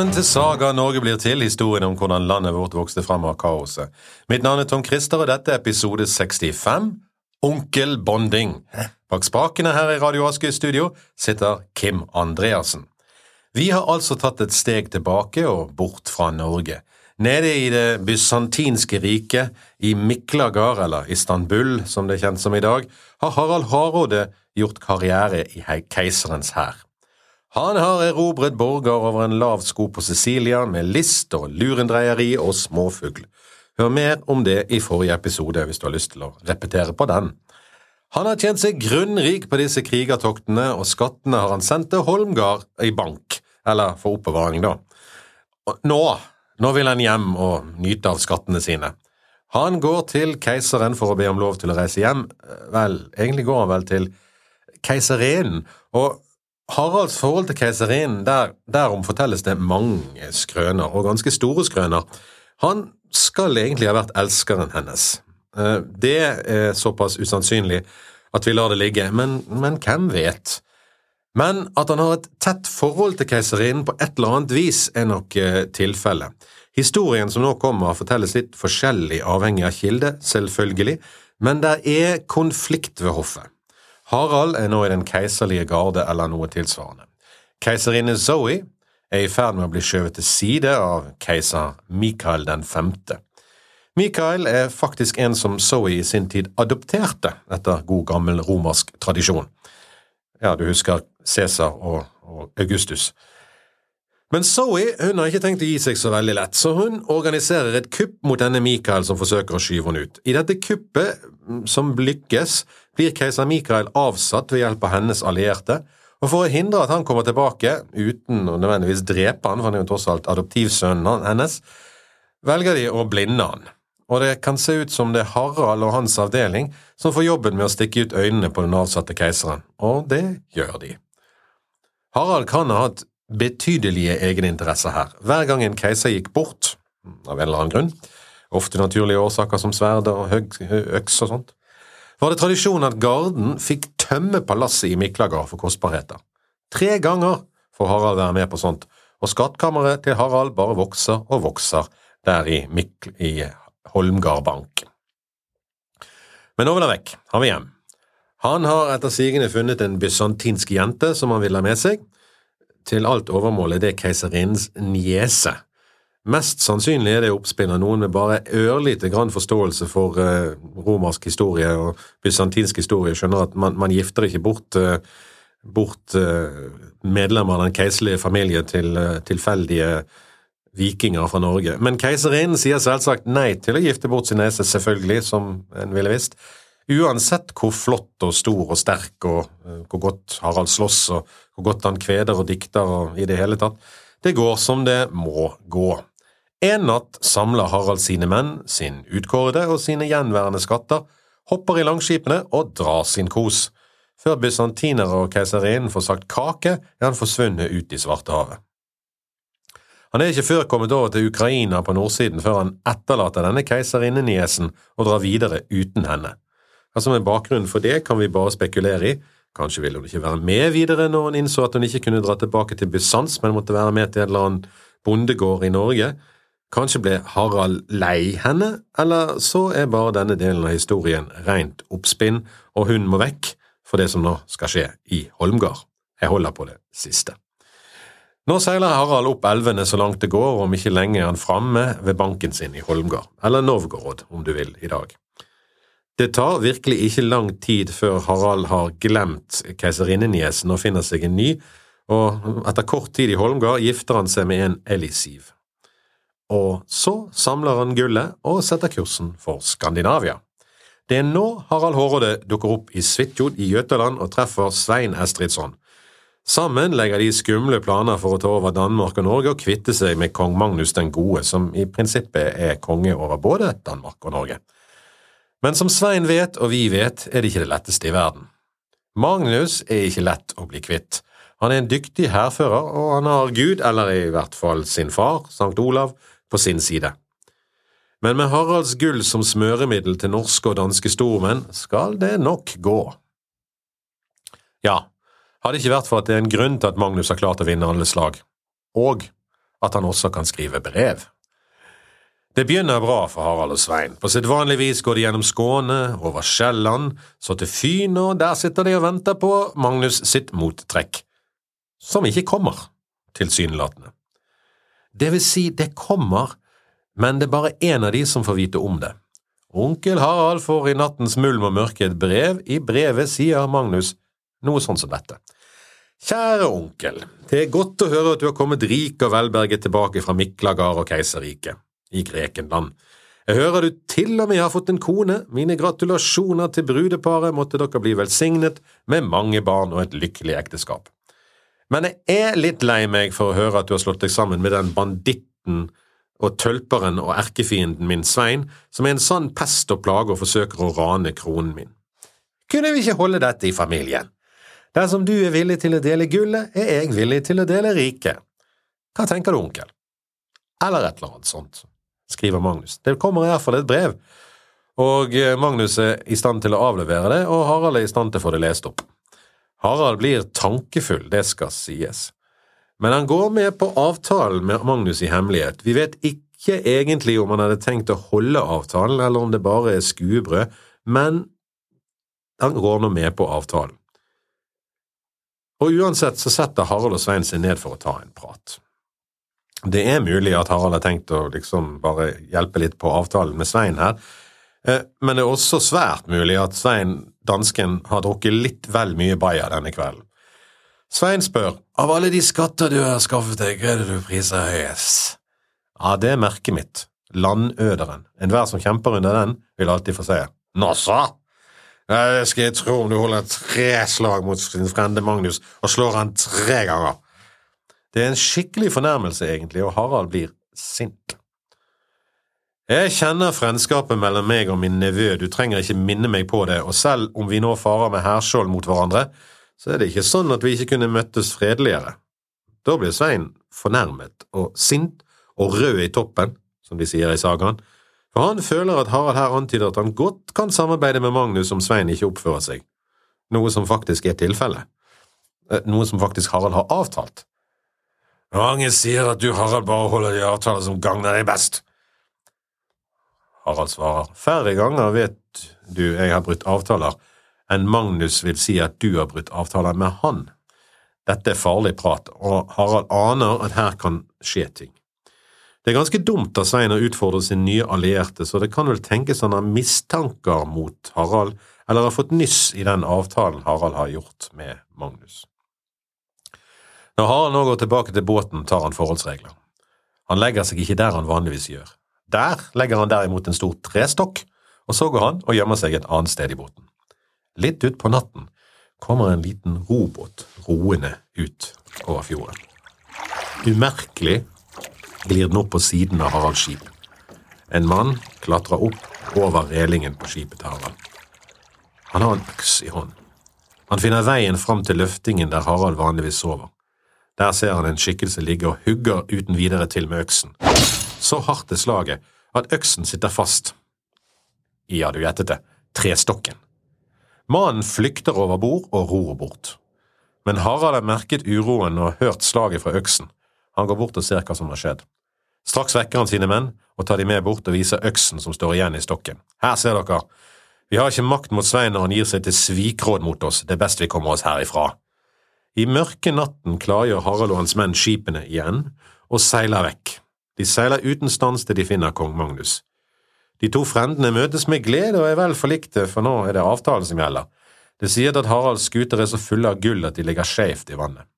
Velkommen til Saga Norge blir til, historien om hvordan landet vårt vokste frem av kaoset. Mitt navn er Tom Christer, og dette er episode 65, Onkel Bonding. Bak spakene her i Radio Aske studio sitter Kim Andreassen. Vi har altså tatt et steg tilbake og bort fra Norge. Nede i det bysantinske riket, i Miklagard, eller Istanbul som det er kjent som i dag, har Harald Hardråde gjort karriere i keiserens hær. Han har erobret borger over en lav sko på Sicilia med list og lurendreieri og småfugl. Hør mer om det i forrige episode hvis du har lyst til å repetere på den. Han har tjent seg grunnrik på disse krigertoktene, og skattene har han sendt til Holmgard i bank, eller for oppbevaring, da. Nå, nå vil han hjem og nyte av skattene sine. Han går til keiseren for å be om lov til å reise hjem. Vel, egentlig går han vel til keiserinnen, og Haralds forhold til keiserinnen, der, derom fortelles det mange skrøner, og ganske store skrøner. Han skal egentlig ha vært elskeren hennes. Eh, det er såpass usannsynlig at vi lar det ligge, men, men hvem vet? Men at han har et tett forhold til keiserinnen på et eller annet vis, er nok eh, tilfellet. Historien som nå kommer, fortelles litt forskjellig avhengig av kilde, selvfølgelig, men det er konflikt ved hoffet. Harald er nå i den keiserlige garde eller noe tilsvarende. Keiserinne Zoe er i ferd med å bli skjøvet til side av keiser Mikael den femte. Mikael er faktisk en som Zoe i sin tid adopterte, etter god gammel romersk tradisjon. Ja, du husker Cæsar og, og Augustus. Men Zoe hun har ikke tenkt å gi seg så veldig lett, så hun organiserer et kupp mot denne Mikael som forsøker å skyve henne ut. I dette kuppet, mm, som lykkes, blir keiser Mikael avsatt ved hjelp av hennes allierte, og for å hindre at han kommer tilbake, uten å nødvendigvis drepe han, for han er jo tross alt adoptivsønnen hennes, velger de å blinde han. Og det kan se ut som det er Harald og hans avdeling som får jobben med å stikke ut øynene på den avsatte keiseren, og det gjør de. Harald kan ha hatt betydelige egeninteresser her. Hver gang en keiser gikk bort, av en eller annen grunn, ofte naturlige årsaker som sverd og øks og sånt, var det tradisjon at garden fikk tømme palasset i Miklagard for kostbarheter. Tre ganger får Harald være med på sånt, og skattkammeret til Harald bare vokser og vokser der i, Mikl i Holmgard bank. Men nå vil han vekk, han vil hjem. Han har etter sigende funnet en bysantinsk jente som han vil ha med seg, til alt overmål er det keiserinnens niese. Mest sannsynlig er det oppspinn av noen med bare ørlite grann forståelse for uh, romersk historie og bysantinsk historie, skjønner at man, man gifter ikke bort, uh, bort uh, medlemmer av den keiserlige familie til tilfeldige vikinger fra Norge. Men keiserinnen sier selvsagt nei til å gifte bort sin nese, selvfølgelig, som en ville visst. Uansett hvor flott og stor og sterk og hvor godt Harald slåss og hvor godt han kveder og dikter og i det hele tatt. Det går som det må gå. En natt samler Harald sine menn, sin utkårede og sine gjenværende skatter, hopper i langskipene og drar sin kos. Før bysantinere og keiserinnen får sagt kake, er han forsvunnet ut i Svartehavet. Han er ikke før kommet over til Ukraina på nordsiden før han etterlater denne keiserinneniesen og drar videre uten henne. Hva som er bakgrunnen for det, kan vi bare spekulere i, Kanskje ville hun ikke være med videre når hun innså at hun ikke kunne dra tilbake til Bysants, men måtte være med til en eller annen bondegård i Norge. Kanskje ble Harald lei henne, eller så er bare denne delen av historien rent oppspinn, og hun må vekk for det som nå skal skje i Holmgard. Jeg holder på det siste. Nå seiler Harald opp elvene så langt det går, om ikke lenge er han framme ved banken sin i Holmgard, eller Novgorod om du vil, i dag. Det tar virkelig ikke lang tid før Harald har glemt keiserinneniesen og finner seg en ny, og etter kort tid i Holmgard gifter han seg med en Elisiv. Og så samler han gullet og setter kursen for Skandinavia. Det er nå Harald Hårråde dukker opp i Svitjod i Jøtaland og treffer Svein Estridsson. Sammen legger de skumle planer for å ta over Danmark og Norge og kvitte seg med kong Magnus den gode, som i prinsippet er konge over både Danmark og Norge. Men som Svein vet, og vi vet, er det ikke det letteste i verden. Magnus er ikke lett å bli kvitt. Han er en dyktig hærfører, og han har Gud, eller i hvert fall sin far, Sankt Olav, på sin side. Men med Haralds gull som smøremiddel til norske og danske stormenn skal det nok gå. Ja, hadde ikke vært for at det er en grunn til at Magnus har klart å vinne alle slag, og at han også kan skrive brev. Det begynner bra for Harald og Svein. På sitt vanlige vis går de gjennom Skåne, over Sjælland, så til Fyn, og der sitter de og venter på Magnus sitt mottrekk, som ikke kommer, tilsynelatende. Det vil si, det kommer, men det er bare én av de som får vite om det. Onkel Harald får i nattens mulm og mørke et brev, i brevet sier Magnus noe sånn som dette. Kjære onkel, det er godt å høre at du har kommet rik og velberget tilbake fra Miklagard og Keiserriket i Grekenland. Jeg hører du til og med har fått en kone, mine gratulasjoner til brudeparet, måtte dere bli velsignet med mange barn og et lykkelig ekteskap. Men jeg er litt lei meg for å høre at du har slått deg sammen med den banditten og tølperen og erkefienden min Svein, som er en sann pest og plage og forsøker å rane kronen min. Kunne vi ikke holde dette i familien? Dersom du er villig til å dele gullet, er jeg villig til å dele riket. Hva tenker du, onkel? Eller et eller annet sånt skriver Magnus. Det kommer i hvert fall et brev, og eh, Magnus er i stand til å avlevere det, og Harald er i stand til å få det lest opp. Harald blir tankefull, det skal sies. Men han går med på avtalen med Magnus i hemmelighet. Vi vet ikke egentlig om han hadde tenkt å holde avtalen, eller om det bare er skuebrød, men han går nå med på avtalen. Og uansett så setter Harald og Svein seg ned for å ta en prat. Det er mulig at Harald har tenkt å liksom bare hjelpe litt på avtalen med Svein her, eh, men det er også svært mulig at Svein, dansken, har drukket litt vel mye bayer denne kvelden. Svein spør, av alle de skatter du har skaffet deg, hva er det du priser høyest? Ja, det er merket mitt, landøderen. Enhver som kjemper under den, vil alltid få se. så! Det skal jeg tro om du holder tre slag mot sin frende Magnus og slår han tre ganger. Det er en skikkelig fornærmelse, egentlig, og Harald blir sint. Jeg kjenner frendskapet mellom meg og min nevø, du trenger ikke minne meg på det, og selv om vi nå farer med hærskjold mot hverandre, så er det ikke sånn at vi ikke kunne møttes fredeligere. Da blir Svein fornærmet og sint og rød i toppen, som de sier i sagaen, for han føler at Harald her antyder at han godt kan samarbeide med Magnus om Svein ikke oppfører seg, noe som faktisk er tilfellet, eh, noe som faktisk Harald har avtalt. Mange sier at du, Harald, bare holder de avtaler som gagner deg best. Harald svarer, færre ganger vet du jeg har brutt avtaler enn Magnus vil si at du har brutt avtaler med han. Dette er farlig prat, og Harald aner at her kan skje ting. Det er ganske dumt av Svein å utfordre sin nye allierte, så det kan vel tenkes han har mistanker mot Harald, eller har fått nyss i den avtalen Harald har gjort med Magnus. Når Harald nå går tilbake til båten, tar han forholdsregler. Han legger seg ikke der han vanligvis gjør. Der legger han derimot en stor trestokk, og så går han og gjemmer seg et annet sted i båten. Litt utpå natten kommer en liten robåt roende ut over fjorden. Umerkelig glir den opp på siden av Haralds skip. En mann klatrer opp over relingen på skipet til Harald. Han har en øks i hånden. Han finner veien fram til løftingen der Harald vanligvis sover. Der ser han en skikkelse ligge og hugger uten videre til med øksen. Så hardt er slaget at øksen sitter fast ja, du gjettet det, trestokken. Mannen flykter over bord og ror bort. Men Harald har merket uroen og hørt slaget fra øksen. Han går bort og ser hva som har skjedd. Straks vekker han sine menn og tar de med bort og viser øksen som står igjen i stokken. Her ser dere, vi har ikke makt mot Svein når han gir seg til svikråd mot oss, det er best vi kommer oss herifra. I mørke natten klargjør Harald og hans menn skipene igjen og seiler vekk. De seiler uten stans til de finner kong Magnus. De to frendene møtes med glede og er vel forlikte, for nå er det avtalen som gjelder. Det sier at Haralds skuter er så fulle av gull at de ligger skjevt i vannet.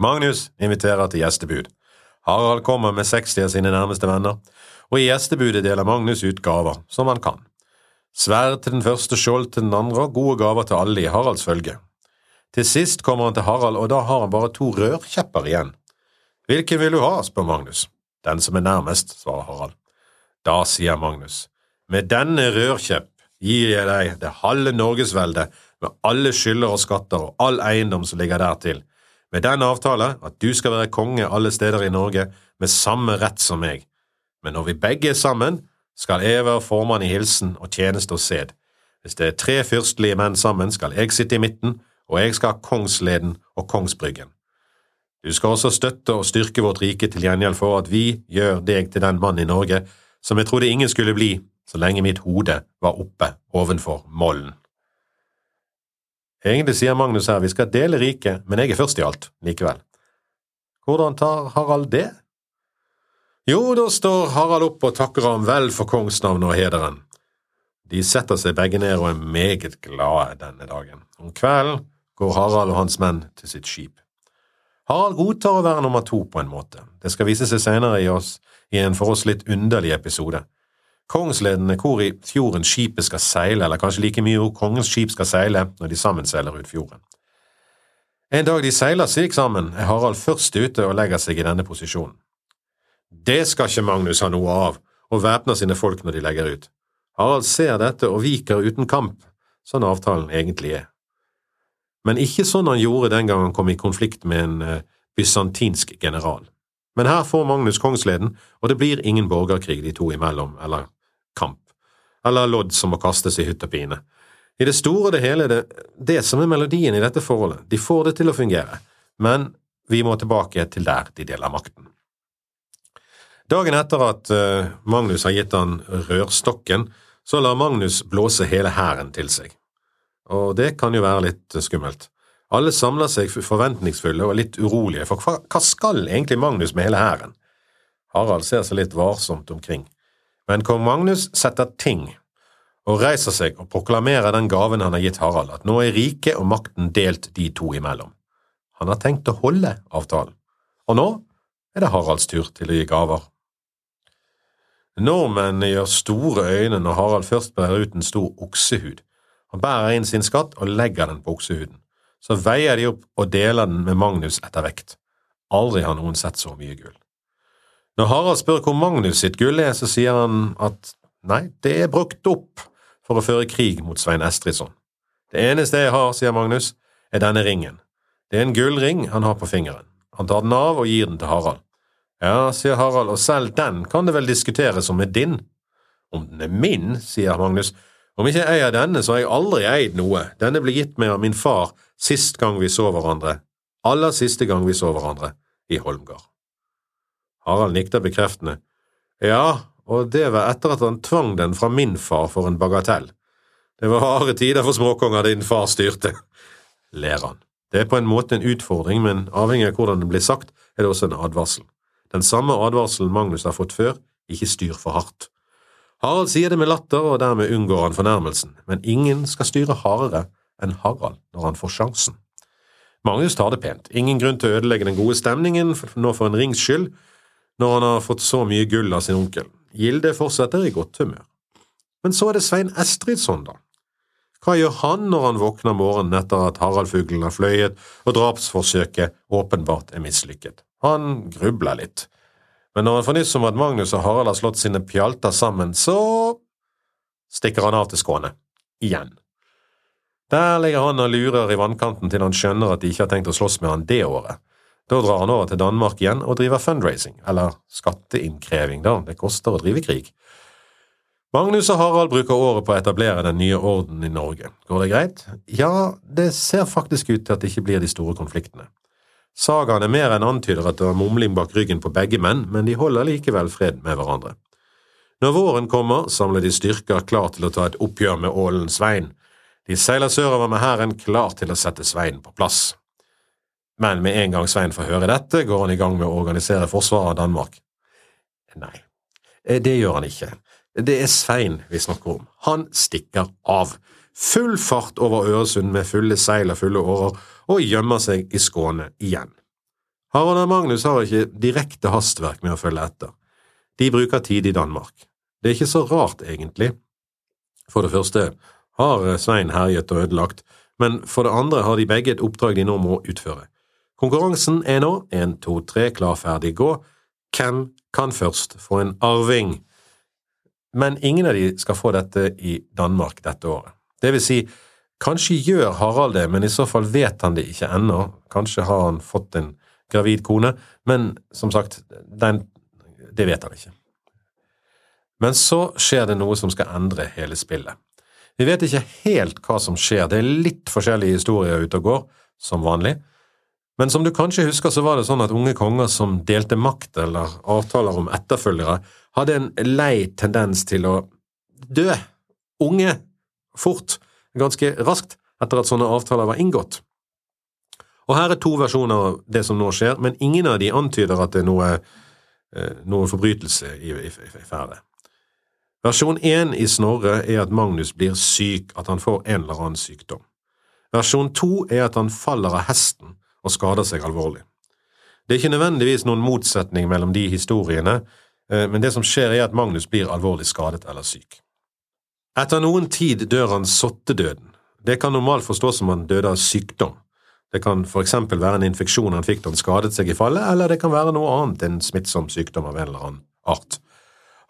Magnus inviterer til gjestebud. Harald kommer med 60 av sine nærmeste venner, og i gjestebudet deler Magnus ut gaver, som han kan. Sverd til den første, skjold til den andre og gode gaver til alle i Haralds følge. Til sist kommer han til Harald, og da har han bare to rørkjepper igjen. Hvilken vil du ha, spør Magnus. Den som er nærmest, svarer Harald. Da sier Magnus, med denne rørkjepp gir jeg deg det halve Norgesveldet med alle skylder og skatter og all eiendom som ligger dertil, med den avtale at du skal være konge alle steder i Norge med samme rett som meg. Men når vi begge er sammen, skal jeg være formann i hilsen og tjeneste og sed. Hvis det er tre fyrstelige menn sammen, skal jeg sitte i midten, og jeg skal ha Kongsleden og Kongsbryggen. Du skal også støtte og styrke vårt rike til gjengjeld for at vi gjør deg til den mann i Norge som jeg trodde ingen skulle bli så lenge mitt hode var oppe ovenfor mollen. Egentlig sier Magnus her vi skal dele riket, men jeg er først i alt, likevel. Hvordan tar Harald det? Jo, da står Harald opp og takker ham vel for kongsnavnet og hederen. De setter seg begge ned og er meget glade denne dagen. Om kvelden går Harald og hans menn til sitt skip. Harald godtar å være nummer to på en måte. Det skal vise seg senere i, oss, i en for oss litt underlig episode. Kongsledende hvor i fjorden skipet skal seile, eller kanskje like mye hvor kongens skip skal seile når de sammen seiler ut fjorden. En dag de seiler slik sammen, er Harald først ute og legger seg i denne posisjonen. Det skal ikke Magnus ha noe av, og væpner sine folk når de legger ut. Harald ser dette og viker uten kamp, sånn avtalen egentlig er. Men ikke sånn han gjorde den gang han kom i konflikt med en uh, bysantinsk general. Men her får Magnus kongsleden, og det blir ingen borgerkrig de to imellom, eller kamp, eller lodd som må kastes i hytt og pine. I det store og det hele er det det som er melodien i dette forholdet, de får det til å fungere, men vi må tilbake til der de deler makten. Dagen etter at uh, Magnus har gitt han rørstokken, så lar Magnus blåse hele hæren til seg. Og det kan jo være litt skummelt. Alle samler seg forventningsfulle og litt urolige, for hva skal egentlig Magnus med hele hæren? Harald ser seg litt varsomt omkring, men kong Magnus setter ting og reiser seg og proklamerer den gaven han har gitt Harald, at nå er riket og makten delt de to imellom. Han har tenkt å holde avtalen, og nå er det Haralds tur til å gi gaver. Nordmennene gjør store øyne når Harald først bærer ut en stor oksehud. Han bærer inn sin skatt og legger den på oksehuden. Så veier de opp og deler den med Magnus etter vekt. Aldri har noen sett så mye gull. Når Harald spør hvor Magnus sitt gull er, så sier han at nei, det er brukt opp for å føre krig mot Svein Estridsson. Det eneste jeg har, sier Magnus, er denne ringen. Det er en gullring han har på fingeren. Han tar den av og gir den til Harald. Ja, sier Harald, og selv den kan det vel diskuteres om er din? Om den er min, sier Magnus, om ikke jeg eier denne, så har jeg aldri eid noe, denne ble gitt meg av min far sist gang vi så hverandre, aller siste gang vi så hverandre, i Holmgard. Harald nikter bekreftende. Ja, og det var etter at han tvang den fra min far for en bagatell. Det var harde tider for småkonger din far styrte, ler han. Det er på en måte en utfordring, men avhengig av hvordan det blir sagt, er det også en advarsel. Den samme advarselen Magnus har fått før, ikke styr for hardt. Harald sier det med latter, og dermed unngår han fornærmelsen, men ingen skal styre hardere enn Harald når han får sjansen. Magnus tar det pent, ingen grunn til å ødelegge den gode stemningen nå for en rings skyld, når han har fått så mye gull av sin onkel. Gilde fortsetter i godt humør. Men så er det Svein Estridsson, da. Hva gjør han når han våkner morgenen etter at Haraldfuglen har fløyet og drapsforsøket åpenbart er mislykket? Han grubler litt. Men når han får nyss om at Magnus og Harald har slått sine pjalter sammen, så stikker han av til Skåne. Igjen. Der ligger han og lurer i vannkanten til han skjønner at de ikke har tenkt å slåss med han det året. Da drar han over til Danmark igjen og driver fundraising, eller skatteinnkreving, da, det koster å drive krig. Magnus og Harald bruker året på å etablere den nye orden i Norge. Går det greit? Ja, det ser faktisk ut til at det ikke blir de store konfliktene. Sagaen er mer enn antyder at det var mumling bak ryggen på begge menn, men de holder likevel fred med hverandre. Når våren kommer, samler de styrker klar til å ta et oppgjør med ålen Svein. De seiler sørover med hæren klar til å sette Svein på plass. Men med en gang Svein får høre dette, går han i gang med å organisere forsvaret av Danmark. Nei, eh, det gjør han ikke. Det er Svein vi snakker om. Han stikker av. Full fart over Øresund med fulle seil og fulle årer, og gjemmer seg i Skåne igjen. Harald og Magnus har ikke direkte hastverk med å følge etter. De bruker tid i Danmark. Det er ikke så rart, egentlig. For det første har Svein herjet og ødelagt, men for det andre har de begge et oppdrag de nå må utføre. Konkurransen er nå én, to, tre, klar, ferdig, gå. Hvem kan først få en arving? Men ingen av de skal få dette i Danmark dette året. Det vil si, Kanskje gjør Harald det, men i så fall vet han det ikke ennå. Kanskje har han fått en gravid kone, men som sagt, den, det vet han ikke. Men så skjer det noe som skal endre hele spillet. Vi vet ikke helt hva som skjer, det er litt forskjellige historier ute og går, som vanlig, Men som du kanskje husker, så var det sånn at unge konger som delte makt eller avtaler om etterfølgere, hadde en lei tendens til å dø unge fort, ganske raskt, etter at sånne avtaler var inngått. Og her er to versjoner av det som nå skjer, men ingen av de antyder at det er noe, eh, noe forbrytelse i, i, i ferde. Versjon én i Snorre er at Magnus blir syk, at han får en eller annen sykdom. Versjon to er at han faller av hesten og skader seg alvorlig. Det er ikke nødvendigvis noen motsetning mellom de historiene, eh, men det som skjer er at Magnus blir alvorlig skadet eller syk. Etter noen tid dør han sottedøden. Det kan normalt forstås som han døde av sykdom. Det kan for eksempel være en infeksjon han fikk da han skadet seg i fallet, eller det kan være noe annet, enn smittsom sykdom av en eller annen art.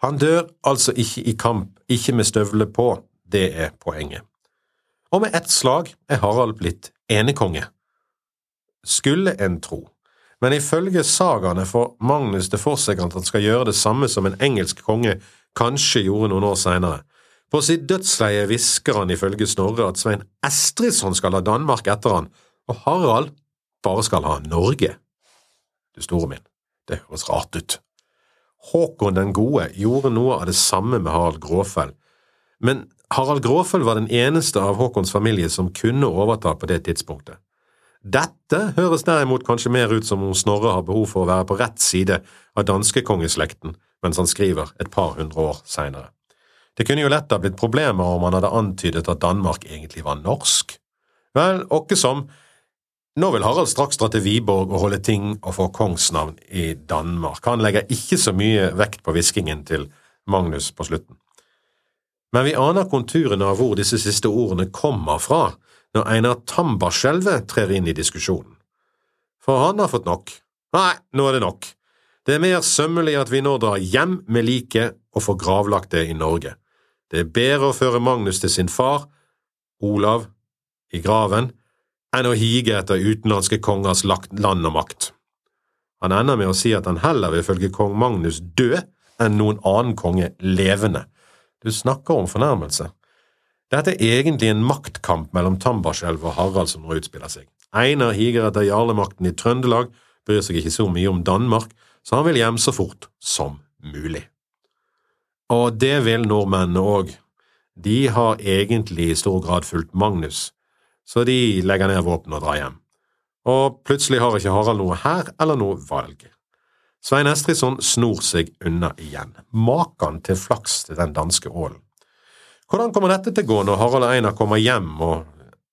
Han dør altså ikke i kamp, ikke med støvler på, det er poenget. Og med ett slag er Harald blitt enekonge. Skulle en tro. Men ifølge sagaene får Magnus det for seg at han skal gjøre det samme som en engelsk konge kanskje gjorde noen år seinere. På sitt dødsleie hvisker han ifølge Snorre at Svein Estridsson skal ha Danmark etter han, og Harald bare skal ha Norge. Du store min, det høres rart ut. Håkon den gode gjorde noe av det samme med Harald Gråfell, men Harald Gråfell var den eneste av Håkons familie som kunne overta på det tidspunktet. Dette høres derimot kanskje mer ut som om Snorre har behov for å være på rett side av danskekongeslekten mens han skriver et par hundre år seinere. Det kunne jo lett ha blitt problemer om han hadde antydet at Danmark egentlig var norsk. Vel, åkke som, nå vil Harald straks dra til Viborg og holde ting og få kongsnavn i Danmark. Han legger ikke så mye vekt på hviskingen til Magnus på slutten. Men vi aner konturene av hvor disse siste ordene kommer fra når Einar Tambarskjelvet trer inn i diskusjonen. For han har fått nok. Nei, nå er det nok. Det er mer sømmelig at vi nå drar hjem med liket og får gravlagt det i Norge. Det er bedre å føre Magnus til sin far, Olav, i graven, enn å hige etter utenlandske kongers land og makt. Han ender med å si at han heller vil følge kong Magnus død enn noen annen konge levende. Du snakker om fornærmelse. Dette er egentlig en maktkamp mellom Tambarskjelv og Harald som nå utspiller seg. Einar higer etter jarlemakten i Trøndelag, bryr seg ikke så mye om Danmark, så han vil hjem så fort som mulig. Og det vil nordmennene òg. De har egentlig i stor grad fulgt Magnus, så de legger ned våpenet og drar hjem. Og plutselig har ikke Harald noe her eller noe valg. Svein Estridsson snor seg unna igjen. Makan til flaks til den danske ålen. Hvordan kommer dette til å gå når Harald og Einar kommer hjem og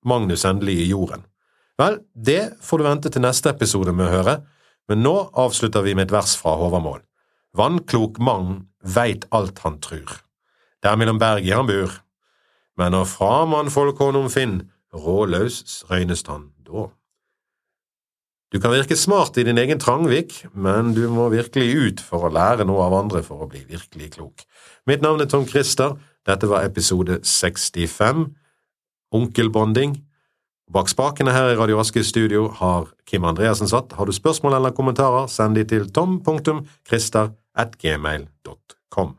Magnus endelig i jorden? Vel, det får du vente til neste episode med å høre, men nå avslutter vi med et vers fra Håvamål. Vannklok mann veit alt han trur. Der mellom bergi han bur. Men når framann folk honum finn, råløs røynes han da. Du kan virke smart i din egen trangvik, men du må virkelig ut for å lære noe av andre for å bli virkelig klok. Mitt navn er Tom Christer, dette var episode 65, Onkelbonding. Bak spakene her i Radio Aske studio har Kim Andreassen satt. Har du spørsmål eller kommentarer, send de til tom.christer at gmail.com.